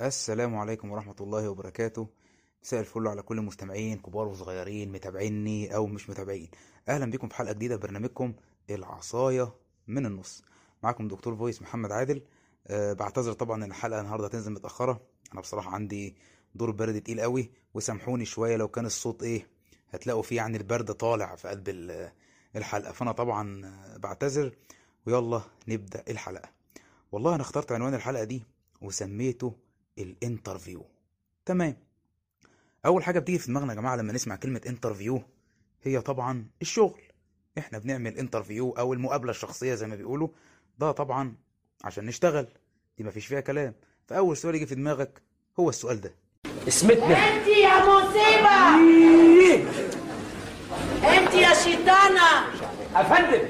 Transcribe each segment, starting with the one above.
السلام عليكم ورحمة الله وبركاته. مساء الفل على كل المستمعين كبار وصغيرين متابعيني أو مش متابعين. أهلا بكم في حلقة جديدة برنامجكم العصاية من النص. معكم دكتور فويس محمد عادل. أه بعتذر طبعا إن الحلقة النهاردة هتنزل متأخرة. أنا بصراحة عندي دور برد تقيل قوي وسامحوني شوية لو كان الصوت إيه هتلاقوا فيه يعني البرد طالع في قلب ال- الحلقة. فأنا طبعا بعتذر. ويلا نبدأ الحلقة. والله أنا اخترت عنوان الحلقة دي وسميته ال interview. تمام. أول حاجة بتيجي في دماغنا يا جماعة لما نسمع كلمة interview هي طبعا الشغل. إحنا بنعمل interview أو المقابلة الشخصية زي ما بيقولوا. ده طبعا عشان نشتغل. دي مفيش فيها كلام. فأول سؤال يجي في دماغك هو السؤال ده. اسمتنا. أنت يا مصيبة. أنت يا شيطانة. أفندم.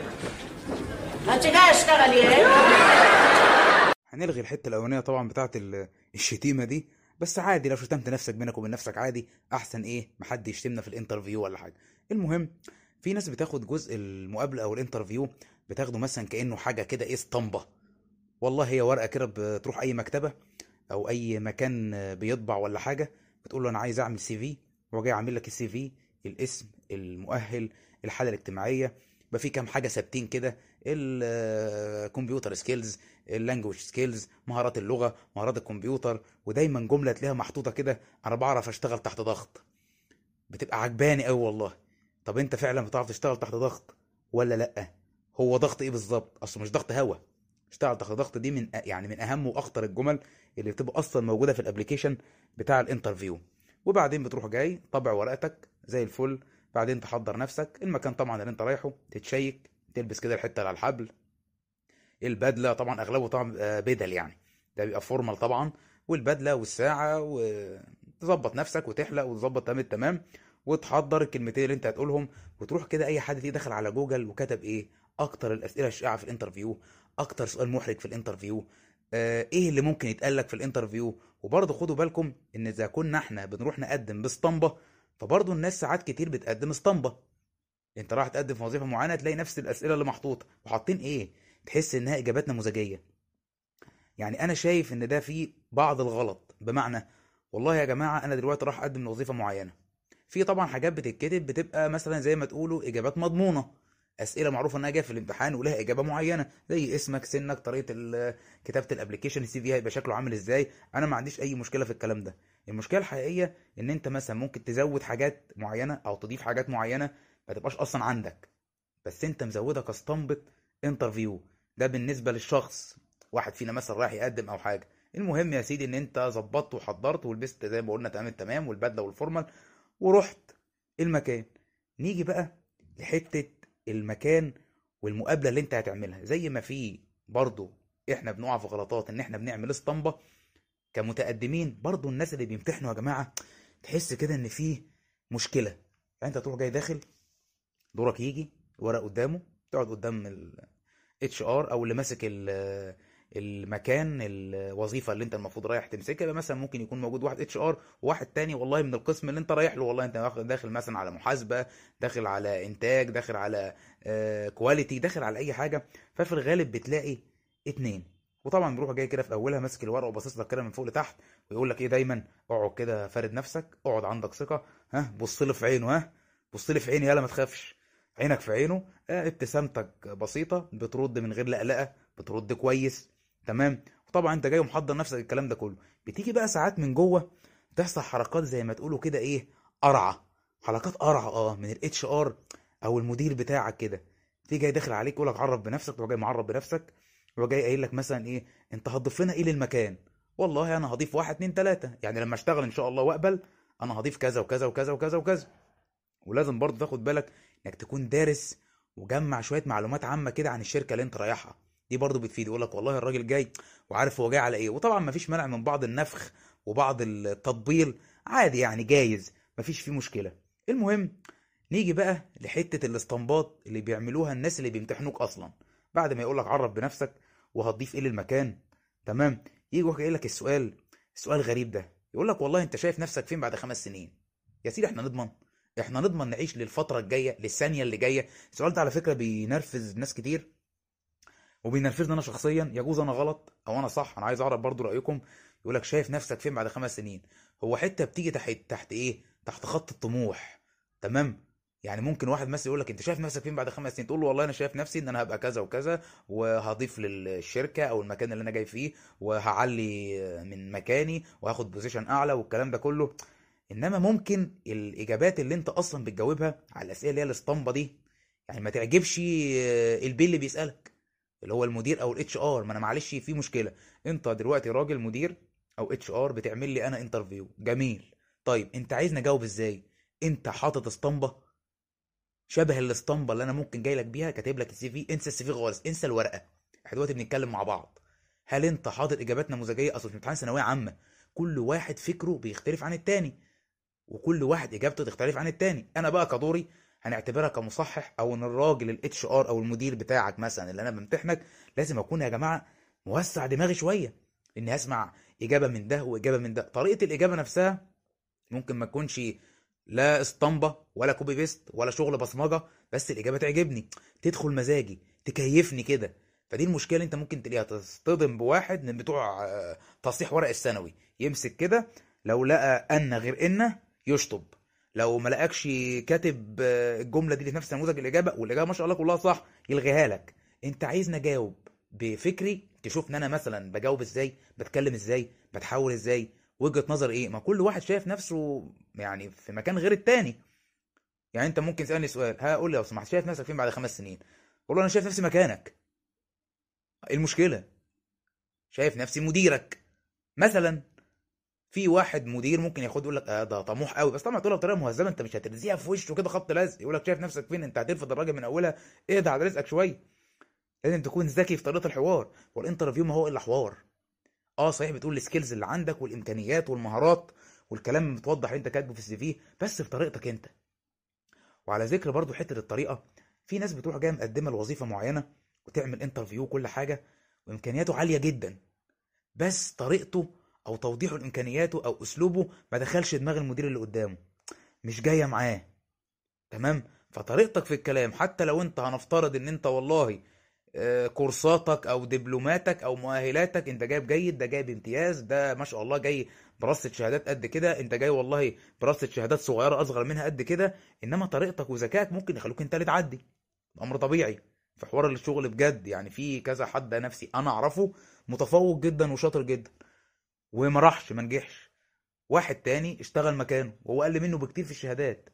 انت جاي اشتغلي إيه؟ هنلغي الحتة الأولانية طبعا بتاعت ال- الشتيمة دي. بس عادي لو شتمت نفسك بينك وبين نفسك عادي. أحسن إيه؟ محد يشتمنا في ال interview ولا حاجة. المهم في ناس بتاخد جزء المقابلة أو ال interview بتاخده مثلا كأنه حاجة كده إيه اسطمبة. والله هي ورقة كده بتروح أي مكتبة أو أي مكان بيطبع ولا حاجة بتقول له أنا عايز أعمل CV هو جاي عامل لك ال CV الاسم المؤهل الحالة الاجتماعية يبقى في كام حاجة ثابتين كده ال computer skills ال language skills مهارات اللغة مهارات الكمبيوتر ودايما جملة تلاقيها محطوطة كده أنا بعرف أشتغل تحت ضغط. بتبقى عجباني قوي والله. طب انت فعلا بتعرف تشتغل تحت ضغط ولا لأ؟ هو ضغط إيه بالظبط؟ اصله مش ضغط هوا. اشتغل تحت ضغط دي من يعني من أهم وأخطر الجمل اللي بتبقى أصلا موجودة في ال application بتاع ال interview وبعدين بتروح جاي طبع ورقتك زي الفل. بعدين تحضر نفسك. المكان طبعا اللي انت رايحه. تتشيك. تلبس كده الحتة على الحبل. البدلة طبعا أغلبه طبعا بدل يعني. ده بيبقى formal طبعا. والبدلة والساعة وتظبط نفسك وتحلق وتظبط تمام التمام وتحضر الكلمتين اللي انت هتقولهم وتروح كده أي حد تيجي داخل على جوجل وكتب إيه أكتر الأسئلة الشائعة في ال interview أكتر سؤال محرج في ال interview آه، إيه اللي ممكن يتقال لك في ال interview وبرضه خدوا بالكم إن إذا كنا إحنا بنروح نقدم باسطمبة فبرضه الناس ساعات كتير بتقدم اسطمبة. أنت رايح تقدم في وظيفة معينة تلاقي نفس الأسئلة اللي محطوطة وحاطين إيه؟ تحس إنها إجابات نموذجية. يعني أنا شايف إن ده فيه بعض الغلط بمعنى والله يا جماعة أنا دلوقتي راح أقدم لوظيفة معينة. في طبعا حاجات بتتكتب بتبقى مثلا زي ما تقولوا إجابات مضمونة. أسئلة معروفة إنها جاية في الامتحان ولها إجابة معينة زي اسمك سنك طريقة كتابة ال application ال CV هيبقى شكله عامل إزاي. أنا ما عنديش أي مشكلة في الكلام ده. المشكلة الحقيقية إن أنت مثلا ممكن تزود حاجات معينة أو تضيف حاجات معينة ما تبقاش أصلا عندك. بس أنت مزودها كاسطمبة interview ده بالنسبة للشخص. واحد فينا مثلا رايح يقدم أو حاجة. المهم يا سيدي إن أنت ظبطت وحضرت ولبست زي ما قلنا تمام التمام والبدلة وال formal ورحت المكان. نيجي بقى لحتة المكان والمقابلة اللي انت هتعملها. زي ما في برضو إحنا بنقع في غلطات ان إحنا بنعمل اسطمبة كمتقدمين برضو الناس اللي بيمتحنوا يا جماعة تحس كده ان فيه مشكلة. يعني انت تروح جاي داخل دورك يجي ورق قدامه تقعد قدام ال HR أو اللي ماسك المكان الوظيفة اللي انت المفروض رايح تمسكها مثلا ممكن يكون موجود واحد HR وواحد تاني والله من القسم اللي انت رايح له والله انت داخل مثلا على محاسبة داخل على إنتاج داخل على كواليتي داخل على أي حاجة. ففي الغالب بتلاقي اتنين. وطبعا بيروح جاي كده في أولها ماسك الورقة وباصص لك كده من فوق لتحت ويقول لك إيه دايما اقعد كده فارد نفسك اقعد عندك ثقة. ها بص لي في عينه ها بص لي في عيني يلا ما تخافش. عينك في عينه. آه، ابتسامتك بسيطة بترد من غير لقلقة بترد كويس. تمام؟ وطبعا أنت جاي ومحضر نفسك الكلام ده كله. بتيجي بقى ساعات من جوه تحصل حركات زي ما تقولوا كده إيه؟ قرعة. حركات قرعة آه من ال HR أو المدير بتاعك كده. تيجي جاي داخل عليك يقول لك عرف بنفسك تروح جاي معرف بنفسك يروح جاي قايل لك مثلا إيه؟ أنت هتضيف لنا إيه للمكان؟ والله أنا هضيف واحد اتنين تلاتة. يعني لما أشتغل إن شاء الله وأقبل أنا هضيف كذا وكذا وكذا وكذا وكذا. ولازم برضه تاخد بالك إنك تكون دارس وجمع شوية معلومات عامة كده عن الشركة اللي أنت رايحها. دي برضه بتفيد يقول لك والله الراجل جاي وعارف هو جاي على إيه. وطبعا مفيش مانع من بعض النفخ وبعض التطبيل عادي يعني جايز مفيش فيه مشكلة. المهم نيجي بقى لحتة الاستنباط اللي بيعملوها الناس اللي بيمتحنوك أصلا. بعد ما يقول لك عرف بنفسك وهتضيف إيه للمكان. تمام؟ يجي واحد لك السؤال السؤال غريب ده. يقول لك والله أنت شايف نفسك فين بعد خمس سنين؟ يا سيدي إحنا نضمن إحنا نضمن نعيش للفترة الجاية للثانية اللي جاية. السؤال ده على فكرة بينرفز ناس كتير. وبينرفزني أنا شخصيا يجوز أنا غلط أو أنا صح أنا عايز أعرف برضو رأيكم. يقول لك شايف نفسك فين بعد خمس سنين؟ هو حتة بتيجي تحت تحت إيه؟ تحت خط الطموح. تمام؟ يعني ممكن واحد مثلا يقول لك أنت شايف نفسك فين بعد خمس سنين؟ تقول له والله أنا شايف نفسي إن أنا هبقى كذا وكذا وهضيف للشركة أو المكان اللي أنا جاي فيه وهعلي من مكاني وهاخد position أعلى والكلام ده كله. إنما ممكن الإجابات اللي أنت أصلا بتجاوبها على الأسئلة اللي هي الاسطمبة دي يعني ما تعجبش اللي بيسألك. اللي هو المدير أو ال HR ما أنا معلش في مشكلة. أنت دلوقتي راجل مدير أو HR بتعمل لي أنا interview جميل. طيب أنت عايزني اجاوب إزاي؟ أنت حاطط اسطمبة شبه الاسطمبة اللي أنا ممكن جاي لك بيها كاتب لك ال CV. انسى ال CV خالص. انسى الورقة. إحنا دلوقتي بنتكلم مع بعض. هل أنت حاطط إجابات نموذجية؟ أصل امتحان ثانوية عامة كل واحد فكره بيختلف عن التاني وكل واحد إجابته تختلف عن التاني. أنا بقى كدوري هنعتبرها كمصحح أو إن الراجل ال HR أو المدير بتاعك مثلا اللي أنا بمتحنك لازم أكون يا جماعة موسع دماغي شوية إني أسمع إجابة من ده وإجابة من ده. طريقة الإجابة نفسها ممكن ما تكونش لا إسطمبة ولا copy paste ولا شغل بصمجة بس الإجابة تعجبني تدخل مزاجي تكيفني كده. فدي المشكلة اللي أنت ممكن تلاقيها تصطدم بواحد من بتوع آه، تصحيح ورق الثانوي. يمسك كده لو لقى أن غير إن يشطب. لو ما لقاكش كاتب آه، الجملة دي في نفس نموذج الإجابة والإجابة ما شاء الله كلها صح يلغيها لك. أنت عايزني أجاوب بفكري تشوفني أنا مثلا بجاوب إزاي بتكلم إزاي بتحاول إزاي وجهة نظر إيه؟ ما كل واحد شايف نفسه يعني في مكان غير التاني. يعني أنت ممكن تسألني سؤال ها قول لي لو سمحت شايف نفسك فين بعد خمس سنين؟ قول له أنا شايف نفسي مكانك. إيه المشكلة؟ شايف نفسي مديرك. مثلا في واحد مدير ممكن ياخد يقول لك آه ده طموح قوي. بس طبعا تقولها بطريقه مهذبة انت مش هترزيها في وشه كده خبط لازق يقول لك شايف نفسك فين؟ انت هترفض الراجل من أولها. اهدى على رزقك شوية. لازم تكون ذكي في طريقة الحوار. والانترفيو ما هو إلا حوار. آه صحيح بتقول ال skills اللي عندك والإمكانيات والمهارات والكلام متوضح اللي انت كاتبه في ال CV بس بطريقتك انت. وعلى ذكر برضو حتة الطريقة في ناس بتروح جاية مقدمة لوظيفة معينة وتعمل interview وكل حاجة وإمكانياته عالية جدا. بس طريقته أو توضيحه لامكانياته أو أسلوبه ما دخلش دماغ المدير اللي قدامه. مش جاية معاه. تمام؟ فطريقتك في الكلام حتى لو أنت هنفترض إن أنت والله آه، كورساتك أو دبلوماتك أو مؤهلاتك أنت جايب جيد ده جايب امتياز ده ما شاء الله جاي برصة شهادات قد كده أنت جاي والله برصة شهادات صغيرة أصغر منها قد كده إنما طريقتك وذكائك ممكن يخلوك أنت اللي تعدي. أمر طبيعي. في حوار الشغل بجد يعني في كذا حد نفسي أنا أعرفه متفوق جدا وشاطر جدا. وما راحش ما نجحش. واحد تاني اشتغل مكانه وهو أقل منه بكتير في الشهادات.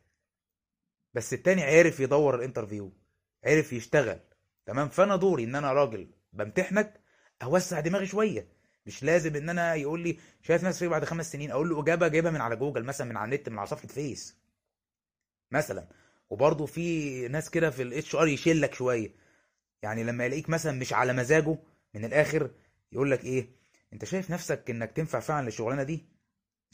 بس التاني عرف يدور ال interview عرف يشتغل. تمام؟ فأنا دوري إن أنا راجل بمتحنك أوسع دماغي شوية. مش لازم إن أنا يقول لي شايف نفسك بعد خمس سنين أقول له إجابة جايبها من على جوجل مثلا من على النت من على صفحة فيس. مثلا. وبرضه في ناس كده في ال HR يشلك شوية. يعني لما يلاقيك مثلا مش على مزاجه من الآخر يقول لك إيه؟ انت شايف نفسك انك تنفع فعلا للشغلانة دي؟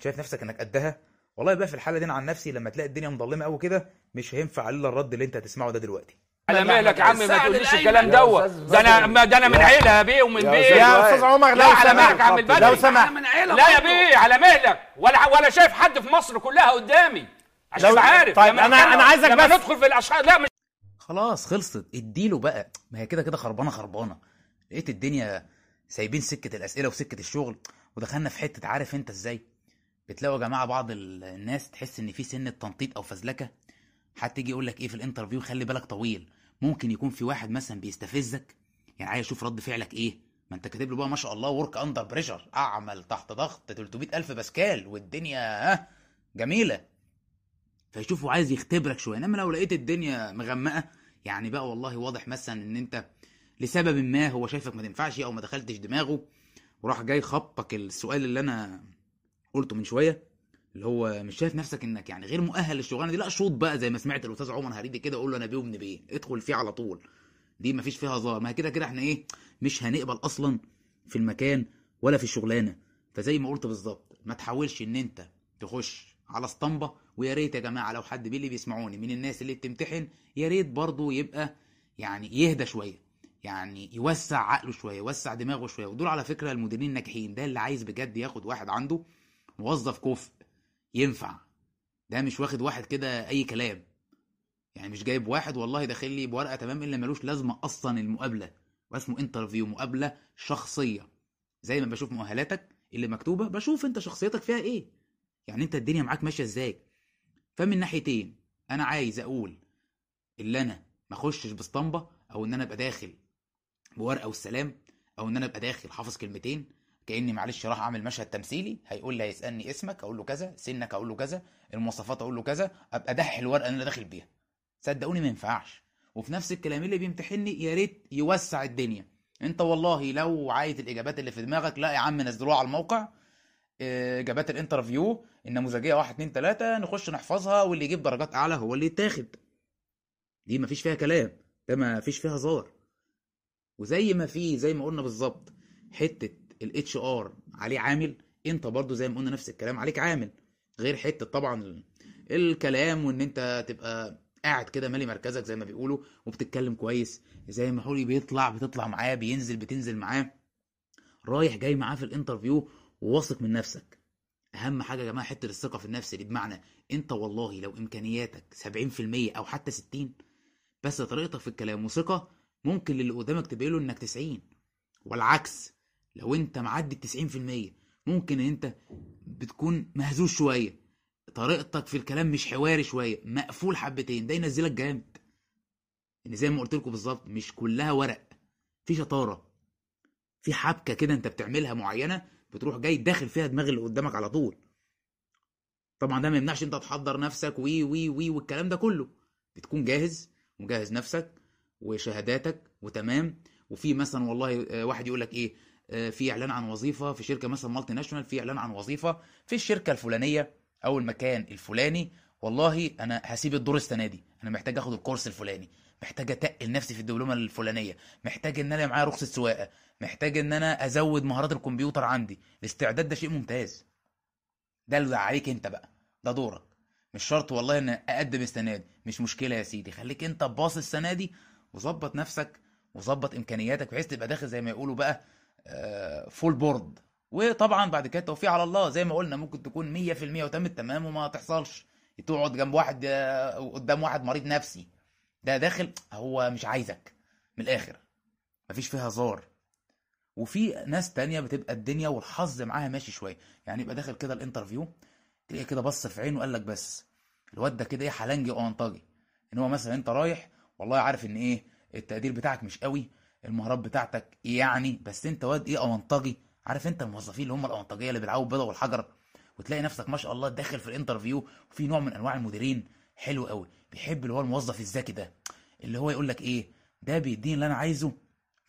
شايف نفسك انك قدها؟ والله بقى في الحالة دي أنا عن نفسي لما تلاقي الدنيا مظلمة قوي كده مش هينفع إلا الرد اللي أنت هتسمعه ده دلوقتي. على مهلك يا عم ما تقوليش. الكلام يا دوت ده أنا ده أنا من يا- عيلة بيه ومن يا بيه. يا. أستاذ عمر لا على مهلك يا عم البدري لو سمحت. من عيلة لا يا. بيه على مهلك ولا ولا شايف حد في مصر كلها قدامي. عشان لو- تبقى عارف. طيب، نتكلم- أنا عايزك بس- ندخل في الاشخاص لا مش خلاص خلصت. اديله بقى. ما هي كده كده خربانة خربانة. لقيت الدنيا سايبين سكة الأسئلة وسكة الشغل ودخلنا في حتة عارف أنت إزاي؟ بتلاقوا يا جماعة بعض ال- الناس تحس إن في سن تنطيط أو فزلكة. حتى يجي يقول لك إيه في ال interview؟ خلي بالك طويل. ممكن يكون في واحد مثلا بيستفزك يعني عايز أشوف رد فعلك إيه؟ ما أنت كاتب له بقى ما شاء الله work under pressure أعمل تحت ضغط 300 ألف باسكال والدنيا ها؟ جميلة. فيشوفه عايز يختبرك شوية إنما لو لقيت الدنيا مغمقة يعني بقى والله واضح مثلا إن أنت لسبب ما هو شايفك ما تنفعش أو ما دخلتش دماغه وراح جاي خبطك السؤال اللي أنا قلته من شوية اللي هو مش شايف نفسك إنك يعني غير مؤهل للشغلانة دي؟ لا شوط بقى زي ما سمعت الأستاذ عمر هريدي كده أقول له أنا بيه وابن بيه ادخل فيه على طول. دي مفيش فيها هزار ما كده كده إحنا إيه مش هنقبل أصلا في المكان ولا في الشغلانة. فزي ما قلت بالظبط ما تحاولش إن أنت تخش على اسطمبة ويا ريت يا جماعة لو حد بيلي بيسمعوني من الناس اللي بتمتحن يا ريت برضه يبقى يعني يهدى شوية. يعني يوسع عقله شوية يوسع دماغه شوية. ودول على فكرة المديرين الناجحين ده اللي عايز بجد ياخد واحد عنده موظف كفء ينفع. ده مش واخد واحد كده أي كلام. يعني مش جايب واحد والله داخل لي بورقة تمام إلا ملوش لازمة أصلا المقابلة. واسمه انترفيو مقابلة شخصية. زي ما بشوف مؤهلاتك اللي مكتوبة بشوف أنت شخصيتك فيها إيه. يعني أنت الدنيا معاك ماشية إزاي. فمن ناحيتين أنا عايز أقول اللي أنا ما أخشش باسطمبه أو إن أنا أبقى داخل. بورقة والسلام أو إن أنا أبقى داخل حافظ كلمتين كأني معلش راح أعمل مشهد تمثيلي هيقول لي هيسألني اسمك أقول له كذا سنك أقول له كذا المواصفات أقول له كذا أبقى دح الورقة اللي أنا داخل بيها. صدقوني ما ينفعش. وفي نفس الكلام اللي بيمتحني يا ريت يوسع الدنيا. أنت والله لو عايز الإجابات اللي في دماغك لا يا عم نزلوها على الموقع. آه، إجابات ال interview النموذجية 1 2 3 نخش نحفظها واللي يجيب درجات أعلى هو اللي يتاخد. دي مفيش فيها كلام. ده مفيش فيها هزار. وزي ما في زي ما قلنا بالظبط حتة ال HR عليه عامل انت برضو زي ما قلنا نفس الكلام عليك عامل. غير حتة طبعا ال- الكلام وإن انت تبقى قاعد كده مالي مركزك زي ما بيقولوا وبتتكلم كويس زي ما هو اللي بيطلع بتطلع معاه بينزل بتنزل معاه. رايح جاي معاه في الانترفيو وواثق من نفسك. أهم حاجة يا جماعة حتة الثقة في النفس دي بمعنى انت والله لو إمكانياتك 70% أو حتى 60 بس طريقتك في الكلام وثقة ممكن للي قدامك تبين له إنك 90 والعكس لو أنت معدي ال 90% ممكن إن أنت بتكون مهزوز شوية طريقتك في الكلام مش حواري شوية مقفول حبتين ده ينزلك جامد. يعني زي ما قلت لكم بالظبط مش كلها ورق في شطارة في حبكة كده أنت بتعملها معينة بتروح جاي داخل فيها دماغ اللي قدامك على طول. طبعا ده ما يمنعش أنت تحضر نفسك وي وي وي والكلام ده كله. بتكون جاهز مجهز نفسك وشهاداتك وتمام؟ وفي مثلا والله آه، واحد يقول لك إيه آه، في إعلان عن وظيفة في شركة مثلا multinational في إعلان عن وظيفة في الشركة الفلانية أو المكان الفلاني. والله أنا هسيب الدور السنة دي أنا محتاج آخد ال course الفلاني محتاج أتقل نفسي في الدبلومة الفلانية محتاج إن أنا معايا رخصة سواقة محتاج إن أنا أزود مهارات الكمبيوتر عندي. الاستعداد ده شيء ممتاز. ده اللي عليك أنت بقى ده دورك. مش شرط والله إن أقدم السنة دي مش مشكلة يا سيدي. خليك أنت باص السنة دي وظبط نفسك وظبط إمكانياتك بحيث تبقى داخل زي ما يقولوا بقى full board وطبعا بعد كده التوفيق على الله زي ما قلنا ممكن تكون 100% وتمام التمام وما تحصلش. تقعد جنب واحد آه، قدام واحد مريض نفسي. ده داخل هو مش عايزك من الآخر. مفيش فيها هزار. وفي ناس تانية بتبقى الدنيا والحظ معاها ماشي شوية. يعني يبقى داخل كده ال interview تلاقيه كده بص في عينه وقال لك بس الواد ده كده إيه حلنجي واونطجي إن هو مثلا أنت رايح والله عارف إن إيه التقدير بتاعك مش قوي المهارات بتاعتك يعني بس أنت واد إيه اونطجي عارف أنت الموظفين اللي هم الاونطجيه اللي بيلعبوا بالبيضه والحجر؟ وتلاقي نفسك ما شاء الله داخل في ال interview وفي نوع من أنواع المديرين حلو قوي بيحب اللي هو الموظف الذكي ده اللي هو يقول لك إيه ده بيديني اللي أنا عايزه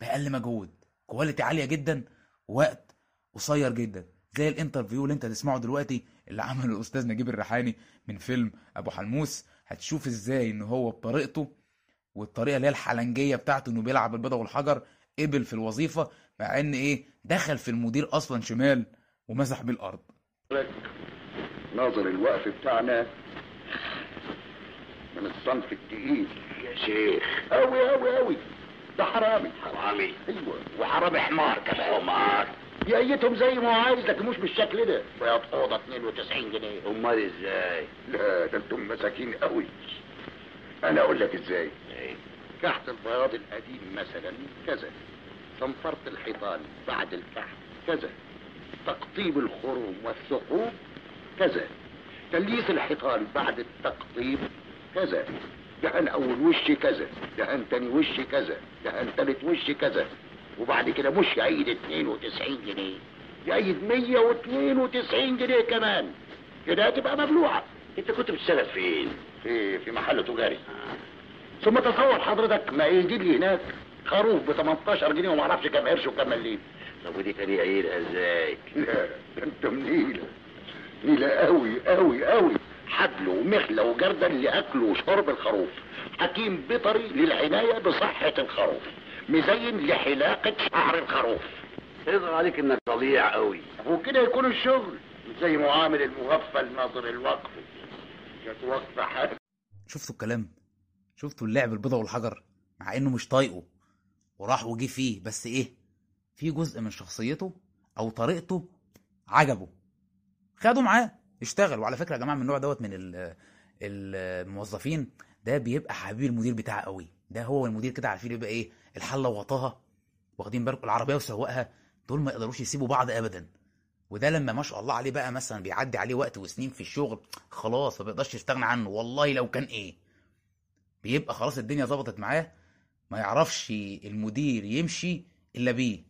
بأقل مجهود كواليتي عالية جدا وقت قصير جدا. زي ال interview اللي أنت هتسمعه دلوقتي اللي عمله الأستاذ نجيب الريحاني من فيلم أبو حلموس. هتشوف إزاي إن هو بطريقته والطريقة اللي هي الحلنجية بتاعته إنه بيلعب البيضة والحجر قبل في الوظيفة مع إن إيه دخل في المدير أصلا شمال ومسح بيه الأرض. ناظر الوقف بتاعنا من الصنف التقيل. يا شيخ. أوي أوي أوي. ده حرامي. حرامي. أيوه. وحرامي حمار كمان. حمار. يأيتهم زي ما هو عايز لكن مش بالشكل ده. بياض أوضة 92 جنيه. أمال إزاي؟ لا ده أنتم مساكين قوي أنا أقول لك إزاي. إيه؟ كحت البياض القديم مثلا كذا. صنفرة الحيطان بعد الكحت كذا. تقطيب الخروم والثقوب كذا. تليس الحيطان بعد التقطيب كذا. دهن أول وش كذا. دهن تاني وش كذا. دهن تالت وش كذا. وبعد كده مش يعيد 92 جنيه. يعيد 192 جنيه كمان. كده هتبقى مبلوعة. انت كنت بتشتغل فين؟ في في محل تجاري. ثم تصور حضرتك ما يجي لي هناك خروف ب 18 جنيه وما أعرفش كام قرش وكام مليم. طب ودي تاني عيلها إزاي؟ لا ده انت منيله نيلة قوي قوي قوي. حبل ومخلة وجردل لأكل وشرب الخروف. حكيم بيطري للعناية بصحة الخروف. مزين لحلاقة شعر الخروف. يظهر عليك إنك ضليع قوي. وكده يكون الشغل. زي معامل المغفل ناظر الوقف. جت وقفه حد. شفتوا الكلام؟ شفتوا اللعب البيضة والحجر؟ مع إنه مش طايقه. وراح وجي فيه بس إيه؟ في جزء من شخصيته أو طريقته عجبه. خده معاه اشتغل وعلى فكرة يا جماعة من النوع دوت من ال- الموظفين ده بيبقى حبيب المدير بتاعه قوي. ده هو والمدير كده عارفين يبقى إيه؟ الحلة وغطاها واخدين بالكم العربية وسواقها. دول ما يقدروش يسيبوا بعض ابدا. وده لما ما شاء الله عليه بقى مثلا بيعدي عليه وقت وسنين في الشغل خلاص ما بيقدرش يستغنى عنه. والله لو كان إيه؟ بيبقى خلاص الدنيا ظبطت معاه ما يعرفش المدير يمشي إلا بيه.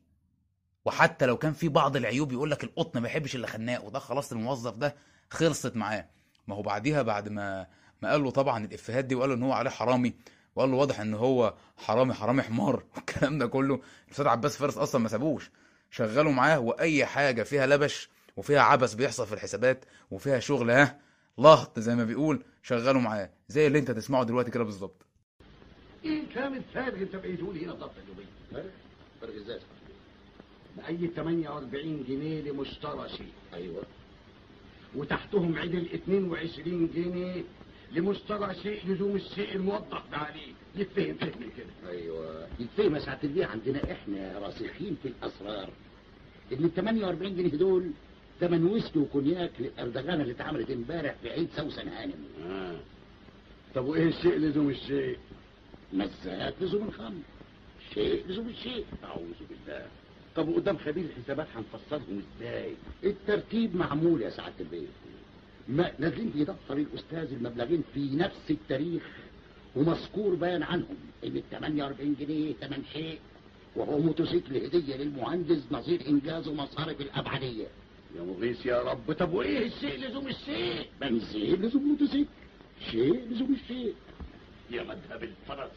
وحتى لو كان في بعض العيوب يقول لك القطن ما بيحبش اللي خناق وده خلاص الموظف ده خلصت معاه. ما هو بعديها بعد ما ما قال له طبعا الإفيهات دي وقال له إن هو عليه حرامي وقال له واضح إن هو حرامي حرامي حمار والكلام ده كله. الأستاذ عباس فارس أصلا ما سابوش شغلوا معاه وأي حاجة فيها لبش وفيها عبث بيحصل في الحسابات وفيها شغل ها لهط زي ما بيقول. شغلوا معاه زي اللي انت تسمعه دلوقتي كده بالظبط. إيه كام الفارق انت بقيته لي هنا ضبط اليومين فرق فرق إزاي بأي 48 جنيه لمشترى شيء أيوه. وتحتهم عدل 22 جنيه لمشترى شيء لزوم الشيء الموضح ده عليه. يتفهم فهمي كده. أيوه. يتفهم يا سعاده عندنا إحنا راسخين في الأسرار. ان ال 48 جنيه دول تمن ويسكي وكونياك للاردغانه اللي اتعملت امبارح في عيد سوسن هانم آه. طب وإيه الشيء لزوم الشيء؟ مزات لزوم الخمر شيء لزوم الشيء. أعوذ بالله. طب وقدام خبير الحسابات هنفصلهم إزاي؟ الترتيب معمول يا سعادة البيه ما نازلين في دفتر الأستاذ المبلغين في نفس التاريخ ومذكور بيان عنهم إن ال 48 جنيه ثمن شيء وهو موتوسيكل هدية للمهندس نظير انجازه مصارف الأبعدية. يا مغيث يا رب طب وإيه الشيء لزوم الشيء؟ بنزين لزوم موتوسيكل شيء لزوم الشيء. يا مذهب الفرس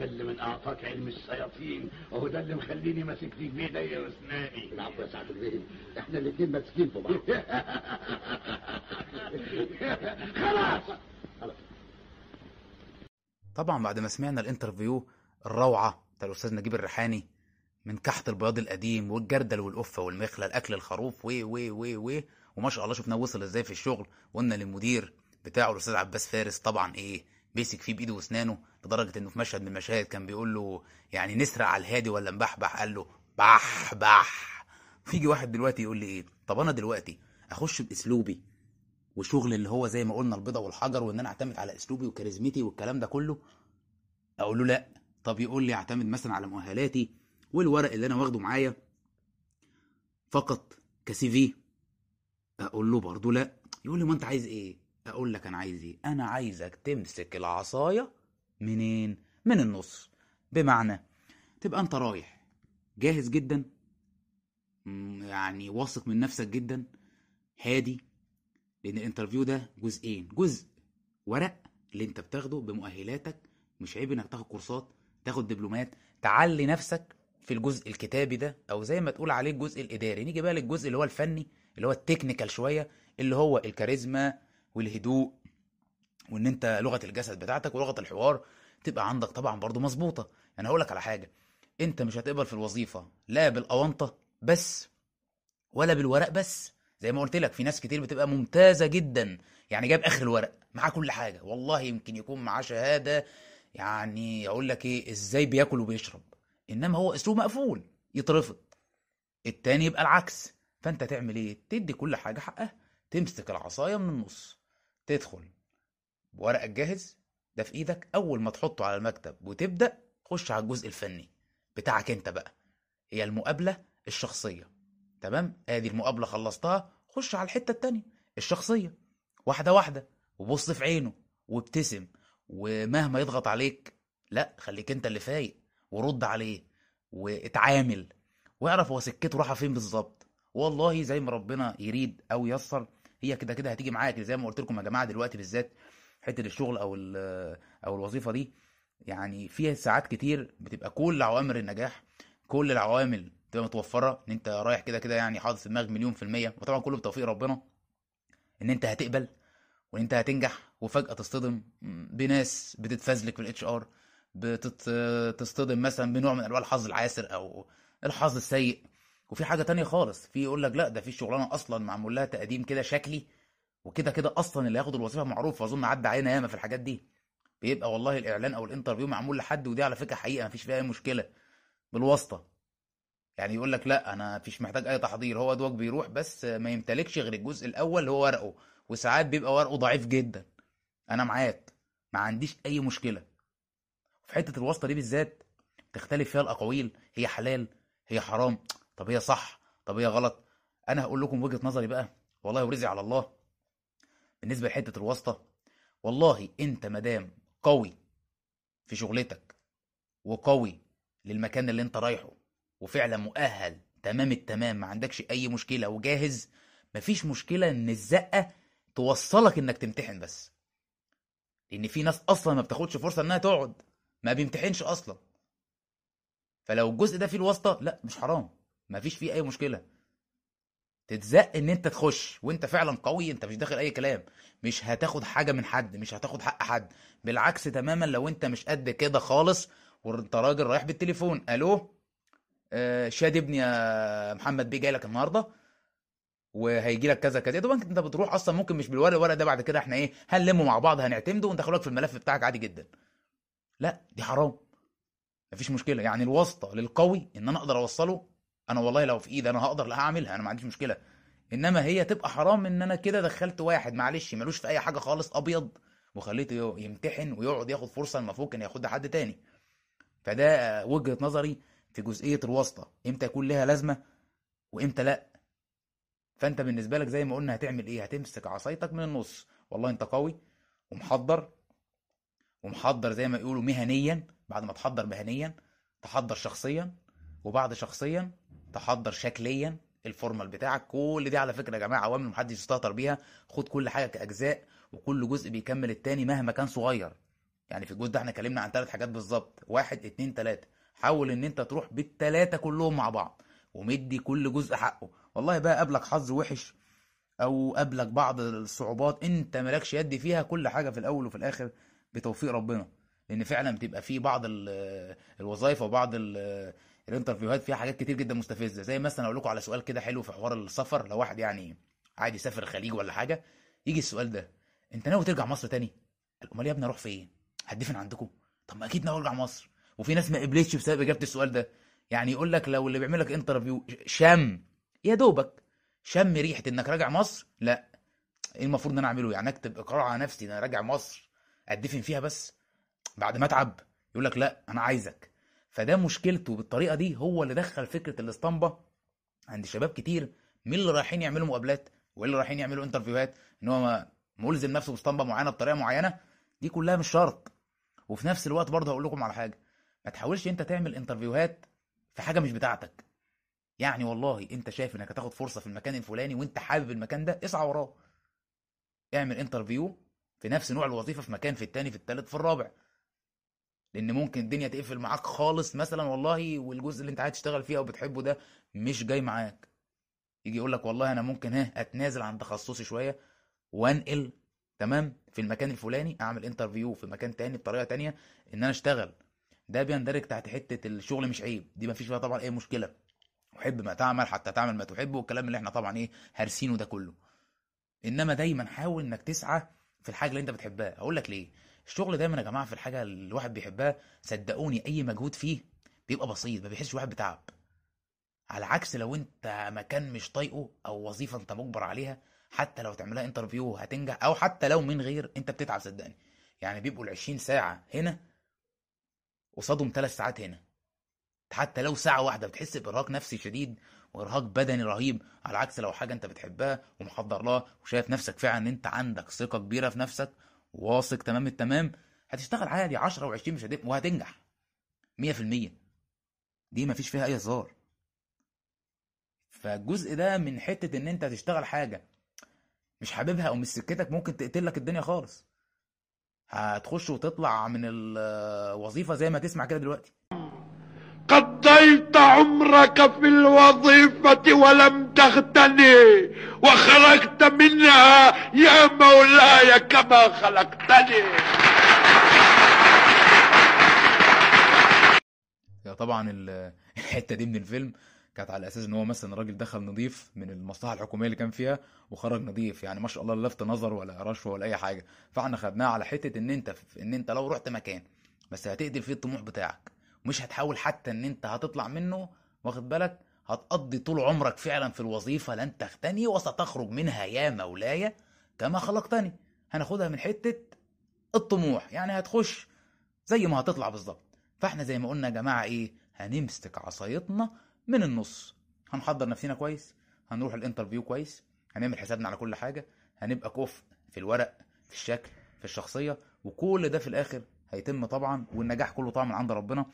قل من أعطاك علم الشياطين. وهو ده اللي مخليني ماسك ليك بايديا واسناني العفو يا سعاده البيه إحنا الاثنين ماسكين في بعض. خلاص! طبعا بعد ما سمعنا ال interview الروعة بتاع الأستاذ نجيب الريحاني من كحت البياض القديم والجردل والقفة والمخلة الأكل الخروف و و و و وما شاء الله شفناه وصل إزاي في الشغل. وقلنا للمدير بتاعه الأستاذ عباس فارس طبعا إيه بيسك فيه بإيده وأسنانه لدرجة إنه في مشهد من المشاهد كان بيقول له يعني نسرق على الهادي ولا نبحبح قال له بح بح. فيجي واحد دلوقتي يقول لي إيه طب أنا دلوقتي أخش بأسلوبي وشغل اللي هو زي ما قلنا البيضة والحجر وإن أنا أعتمد على أسلوبي وكاريزمتي والكلام ده كله؟ أقول له لأ. طب يقول لي أعتمد مثلا على مؤهلاتي والورق اللي أنا واخده معايا فقط كسي في. أقول له برضه لا. يقول لي ما أنت عايز إيه؟ أقول لك أنا عايز إيه؟ أنا عايزك تمسك العصاية منين؟ من النص. بمعنى تبقى أنت رايح جاهز جدا يعني واثق من نفسك جدا هادي لأن الانترفيو ده جزئين. جزء ورق اللي أنت بتاخده بمؤهلاتك مش عيب إنك تاخد كورسات تاخد دبلومات تعلي نفسك في الجزء الكتابي ده أو زي ما تقول عليه الجزء الإداري. نيجي بقى للجزء اللي هو الفني اللي هو التكنيكال شوية اللي هو الكاريزما والهدوء وإن أنت لغة الجسد بتاعتك ولغة الحوار تبقى عندك طبعا برضو مظبوطة. يعني هقول لك على حاجة. أنت مش هتقبل في الوظيفة لا بالاونطه بس ولا بالورق بس. زي ما قلت لك في ناس كتير بتبقى ممتازة جدا. يعني جايب آخر الورق معاه كل حاجة. والله يمكن يكون معاه شهادة. يعني أقول لك إيه إزاي بياكل وبيشرب. إنما هو أسلوب مقفول يترفض. التاني يبقى العكس. فأنت تعمل إيه؟ تدي كل حاجة حقها تمسك العصاية من النص تدخل ورقك جاهز ده في إيدك. أول ما تحطه على المكتب وتبدأ خش على الجزء الفني بتاعك أنت بقى. هي المقابلة الشخصية. تمام؟ آدي المقابلة خلصتها خش على الحتة التانية الشخصية. واحدة واحدة. وبص في عينه وابتسم ومهما يضغط عليك لا خليك أنت اللي فايق. ورد عليه واتعامل واعرف هو سكته رايحة فين بالظبط. والله زي ما ربنا يريد أو ييسر هي كده كده هتيجي معاك زي ما قلت لكم يا جماعة دلوقتي بالذات حتة الشغل أو أو الوظيفة دي يعني فيها ساعات كتير بتبقى كل عوامل النجاح كل العوامل بتبقى متوفرة إن أنت رايح كده كده يعني حاطط في دماغك مليون في المية وطبعا كله بتوفيق ربنا إن أنت هتقبل وإن أنت هتنجح وفجأة تصطدم بناس بتتفزلك في ال HR بتصطدم مثلا بنوع من أنواع الحظ العاسر أو الحظ السيء. وفي حاجة تانية خالص في يقول لك لا ده في شغلانة أصلا معمول لها تقديم كده شكلي وكده كده أصلا اللي هياخد الوظيفة معروف اظن عدى علينا ياما في الحاجات دي. بيبقى والله الإعلان أو ال interview معمول لحد ودي على فكرة حقيقة مفيش فيها أي مشكلة. بالواسطة. يعني يقول لك لا أنا مفيش محتاج أي تحضير هو دوت بيروح بس ما يمتلكش غير الجزء الأول اللي هو ورقه وساعات بيبقى ورقه ضعيف جدا. أنا معاك ما عنديش أي مشكلة. في حتة الواسطة دي بالذات تختلف فيها الأقاويل. هي حلال هي حرام. طب هي صح؟ طب هي غلط؟ أنا هقول لكم وجهة نظري بقى. والله ورزقي على الله. بالنسبة لحتة الواسطة والله أنت مدام قوي في شغلتك وقوي للمكان اللي أنت رايحه وفعلا مؤهل تمام التمام ما عندكش أي مشكلة وجاهز مفيش مشكلة إن الزقة توصلك إنك تمتحن بس. لأن في ناس أصلا ما بتاخدش فرصة إنها تقعد. ما بيمتحنش أصلا. فلو الجزء ده فيه الواسطة لا مش حرام. مفيش فيه أي مشكلة. تتزق إن أنت تخش وأنت فعلا قوي أنت مش داخل أي كلام. مش هتاخد حاجة من حد مش هتاخد حق حد. بالعكس تماما لو أنت مش قد كده خالص وأنت راجل رايح بالتليفون ألو؟ آه شاد ابني يا محمد بيه جاي لك النهارده وهيجي لك كذا كذا. دوبك أنت بتروح أصلا ممكن مش بالورق الورق ده بعد كده إحنا إيه هنلمه مع بعض هنعتمده وندخلك في الملف بتاعك عادي جدا. لا دي حرام. مفيش مشكلة. يعني الواسطة للقوي إن أنا أقدر أوصله أنا والله لو في ايدي أنا هقدر لا هعملها أنا ما عنديش مشكلة. إنما هي تبقى حرام إن أنا كده دخلت واحد معلش ملوش في أي حاجة خالص أبيض وخليته يمتحن ويقعد ياخد فرصة المفروض كان ياخدها حد تاني. فده وجهة نظري في جزئية الواسطة. إمتى يكون لها لازمة وإمتى لأ؟ فأنت بالنسبة لك زي ما قلنا هتعمل إيه؟ هتمسك عصايتك من النص. والله أنت قوي ومحضر ومحضر زي ما يقولوا مهنيا بعد ما تحضر مهنيا تحضر شخصيا وبعد شخصيا تحضر شكليا الفورمال بتاعك. كل دي على فكرة يا جماعة عوامل محدش يستهتر بيها. خد كل حاجة كأجزاء وكل جزء بيكمل التاني مهما كان صغير. يعني في الجزء ده إحنا اتكلمنا عن ثلاث حاجات بالظبط. واحد اتنين تلاتة. حاول ان انت تروح بالتلاتة كلهم مع بعض ومدي كل جزء حقه. والله بقى قابلك حظ وحش أو قابلك بعض الصعوبات انت مالكش يد فيها كل حاجة في الأول وفي الآخر بتوفيق ربنا. لأن فعلا بتبقى في بعض ال- الوظائف وبعض ال- الانترفيوهات فيها حاجات كتير جدا مستفزة. زي مثلا أقول لكم على سؤال كده حلو في حوار السفر. لو واحد يعني عادي يسافر الخليج ولا حاجة يجي السؤال ده. أنت ناوي ترجع مصر تاني؟ أمال يا ابني أروح فين؟ هتدفن عندكم؟ طب ما أكيد ناوي أرجع مصر. وفي ناس ما قبلتش بسبب إجابة السؤال ده. يعني يقول لك لو اللي بيعمل لك انترفيو شم يا دوبك شم ريحة إنك راجع مصر. لا إيه المفروض إن أنا أعمله؟ يعني أكتب اقرار على نفسي إن أنا راجع مصر. أدفن فيها بس بعد ما أتعب. يقول لك لا أنا عايزك. فده مشكلته بالطريقة دي هو اللي دخل فكرة الاسطمبة عند شباب كتير من اللي رايحين يعملوا مقابلات واللي رايحين يعملوا interview ات إن هو ملزم نفسه باسطمبة معينة بطريقة معينة. دي كلها مش شرط. وفي نفس الوقت برضه هقول لكم على حاجة ما تحاولش أنت تعمل interview ات في حاجة مش بتاعتك. يعني والله أنت شايف إنك هتاخد فرصة في المكان الفلاني وأنت حابب المكان ده اسعى وراه. اعمل interview في نفس نوع الوظيفة في مكان في التاني في التالت في الرابع. لأن ممكن الدنيا تقفل معاك خالص مثلا والله والجزء اللي أنت عايز تشتغل فيه أو بتحبه ده مش جاي معاك. يجي يقول لك والله أنا ممكن ها أتنازل عن تخصصي شوية وأنقل تمام في المكان الفلاني أعمل انترفيو في مكان تاني بطريقة تانية إن أنا أشتغل. ده بيندرج تحت حتة الشغل مش عيب دي ما فيش فيها طبعا أي مشكلة. وحب ما تعمل حتى تعمل ما تحب والكلام اللي إحنا طبعا إيه هارسينه ده كله. إنما دايما حاول إنك تسعى في الحاجة اللي انت بتحبها. هقول لك ليه. الشغل دايما يا جماعة في الحاجة اللي الواحد بيحبها صدقوني أي مجهود فيه بيبقى بسيط ما بيحسش الواحد بتعب. على عكس لو انت مكان مش طايقه أو وظيفة انت مجبر عليها حتى لو تعملها انترفيو هتنجح أو حتى لو من غير انت بتتعب صدقني. يعني بيبقوا ال 20 ساعة هنا قصادهم ثلاث ساعات هنا. حتى لو ساعة واحدة بتحس بإرهاق نفسي شديد وارهاق بدني رهيب على عكس لو حاجة انت بتحبها ومحضر لها وشايف نفسك فعلا ان انت عندك ثقة كبيرة في نفسك واثق تمام التمام هتشتغل عادي 10 و20 مش هتبقى وهتنجح. 100% دي مفيش فيها أي هزار. فالجزء ده من حتة إن أنت تشتغل حاجة مش حاببها أو مش سكتك ممكن تقتلك الدنيا خالص. هتخش وتطلع من الوظيفه زي ما تسمع كده دلوقتي. قضيت عمرك في الوظيفة ولم تغتني وخرجت منها يا مولاي كما خلقتني. طبعا ال- الحتة دي من الفيلم كانت على أساس إن هو مثلا راجل دخل نظيف من المصلحة الحكومية اللي كان فيها وخرج نظيف يعني ما شاء الله لا لفت نظر ولا رشوة ولا أي حاجة. فإحنا خدناها على حتة إن أنت إن أنت لو رحت مكان بس هتقتل فيه الطموح بتاعك. مش هتحاول حتى إن أنت هتطلع منه واخد بالك؟ هتقضي طول عمرك فعلا في الوظيفة لن تغتني وستخرج منها يا مولاي كما خلقتني. هناخدها من حتة الطموح يعني هتخش زي ما هتطلع بالظبط. فإحنا زي ما قلنا يا جماعة إيه؟ هنمسك عصايتنا من النص. هنحضر نفسنا كويس هنروح الانترفيو كويس هنعمل حسابنا على كل حاجة هنبقى كفء في الورق في الشكل في الشخصية وكل ده في الآخر هيتم طبعا والنجاح كله طبعا من عند ربنا.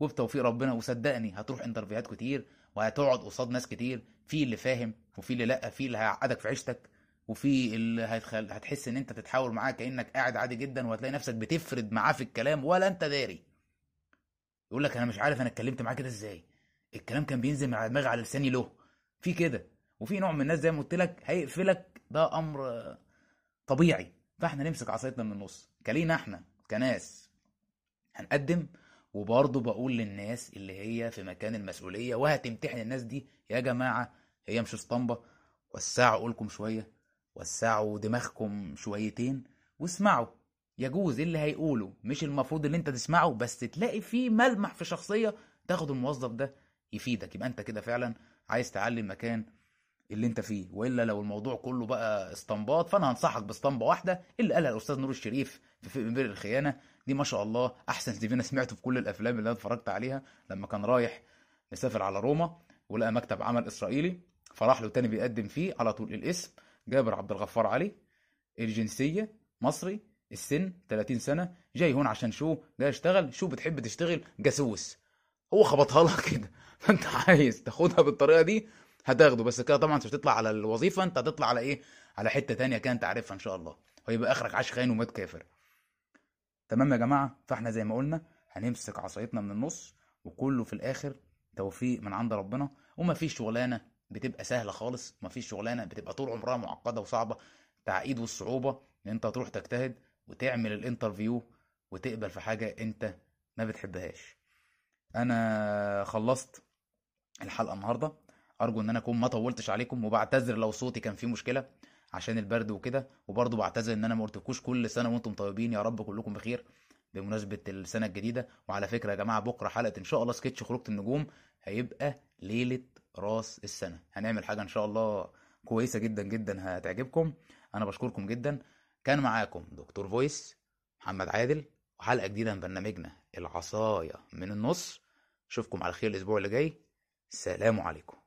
وبتوفيق ربنا وصدقني هتروح انترفيوهات كتير وهتقعد قصاد ناس كتير في اللي فاهم وفي اللي لأ في اللي هيعقدك في عيشتك وفي اللي هتخل... هتحس إن أنت تتحاور معاه كأنك قاعد عادي جدا وهتلاقي نفسك بتفرد معاه في الكلام ولا أنت داري. يقول لك أنا مش عارف أنا اتكلمت معاه كده إزاي. الكلام كان بينزل من على دماغي على لساني له. في كده. وفي نوع من الناس زي ما قلت لك هيقفلك. ده أمر طبيعي. فإحنا نمسك عصايتنا من النص. كلينا إحنا كناس هنقدم وبرضه بقول للناس اللي هي في مكان المسؤولية وهتمتحن الناس دي يا جماعة هي مش اسطمبة. وسعوا قولكم شوية وسعوا دماغكم شويتين واسمعوا. يجوز اللي هيقوله؟ مش المفروض اللي أنت تسمعه بس تلاقي فيه ملمح في شخصية تاخد الموظف ده يفيدك. يبقى أنت كده فعلا عايز تعلي المكان اللي أنت فيه. وإلا لو الموضوع كله بقى اسطمبات فأنا هنصحك باسطمبة واحدة اللي قالها الأستاذ نور الشريف في بير الخيانة. دي ما شاء الله أحسن CV أنا سمعته في كل الأفلام اللي أنا اتفرجت عليها لما كان رايح مسافر على روما ولقى مكتب عمل إسرائيلي. فراح له تاني بيقدم فيه على طول الاسم جابر عبد الغفار علي الجنسية مصري السن 30 سنة جاي هون عشان شو؟ جاي اشتغل شو بتحب تشتغل؟ جاسوس. هو خبطها لك كده. فأنت عايز تاخدها بالطريقة دي؟ هتاخده. بس كده طبعا انت مش هتطلع على الوظيفة. أنت هتطلع على إيه؟ على حتة تانية كده أنت عارفها إن شاء الله. ويبقى آخرك عاش خاين ومات كافر. تمام يا جماعة؟ فإحنا زي ما قلنا هنمسك عصايتنا من النص وكله في الآخر توفيق من عند ربنا. ومفيش شغلانة بتبقى سهلة خالص مفيش شغلانة بتبقى طول عمرها معقدة وصعبة. تعقيد والصعوبة إن أنت تروح تجتهد وتعمل الانترفيو وتقبل في حاجة أنت ما بتحبهاش. أنا خلصت الحلقة النهارده أرجو إن أنا أكون ما طولتش عليكم وبعتذر لو صوتي كان فيه مشكلة. عشان البرد وكده وبرضه بعتذر إن أنا ما قلتلكوش كل سنة وأنتم طيبين يا رب كلكم بخير بمناسبة السنة الجديدة. وعلى فكرة يا جماعة بكرة حلقة إن شاء الله سكتش خروجة النجوم هيبقى ليلة راس السنة. هنعمل حاجة إن شاء الله كويسة جدا جدا هتعجبكم. أنا بشكركم جدا. كان معاكم دكتور فويس محمد عادل وحلقة جديدة من برنامجنا العصاية من النص. أشوفكم على خير الأسبوع اللي جاي. سلام عليكم.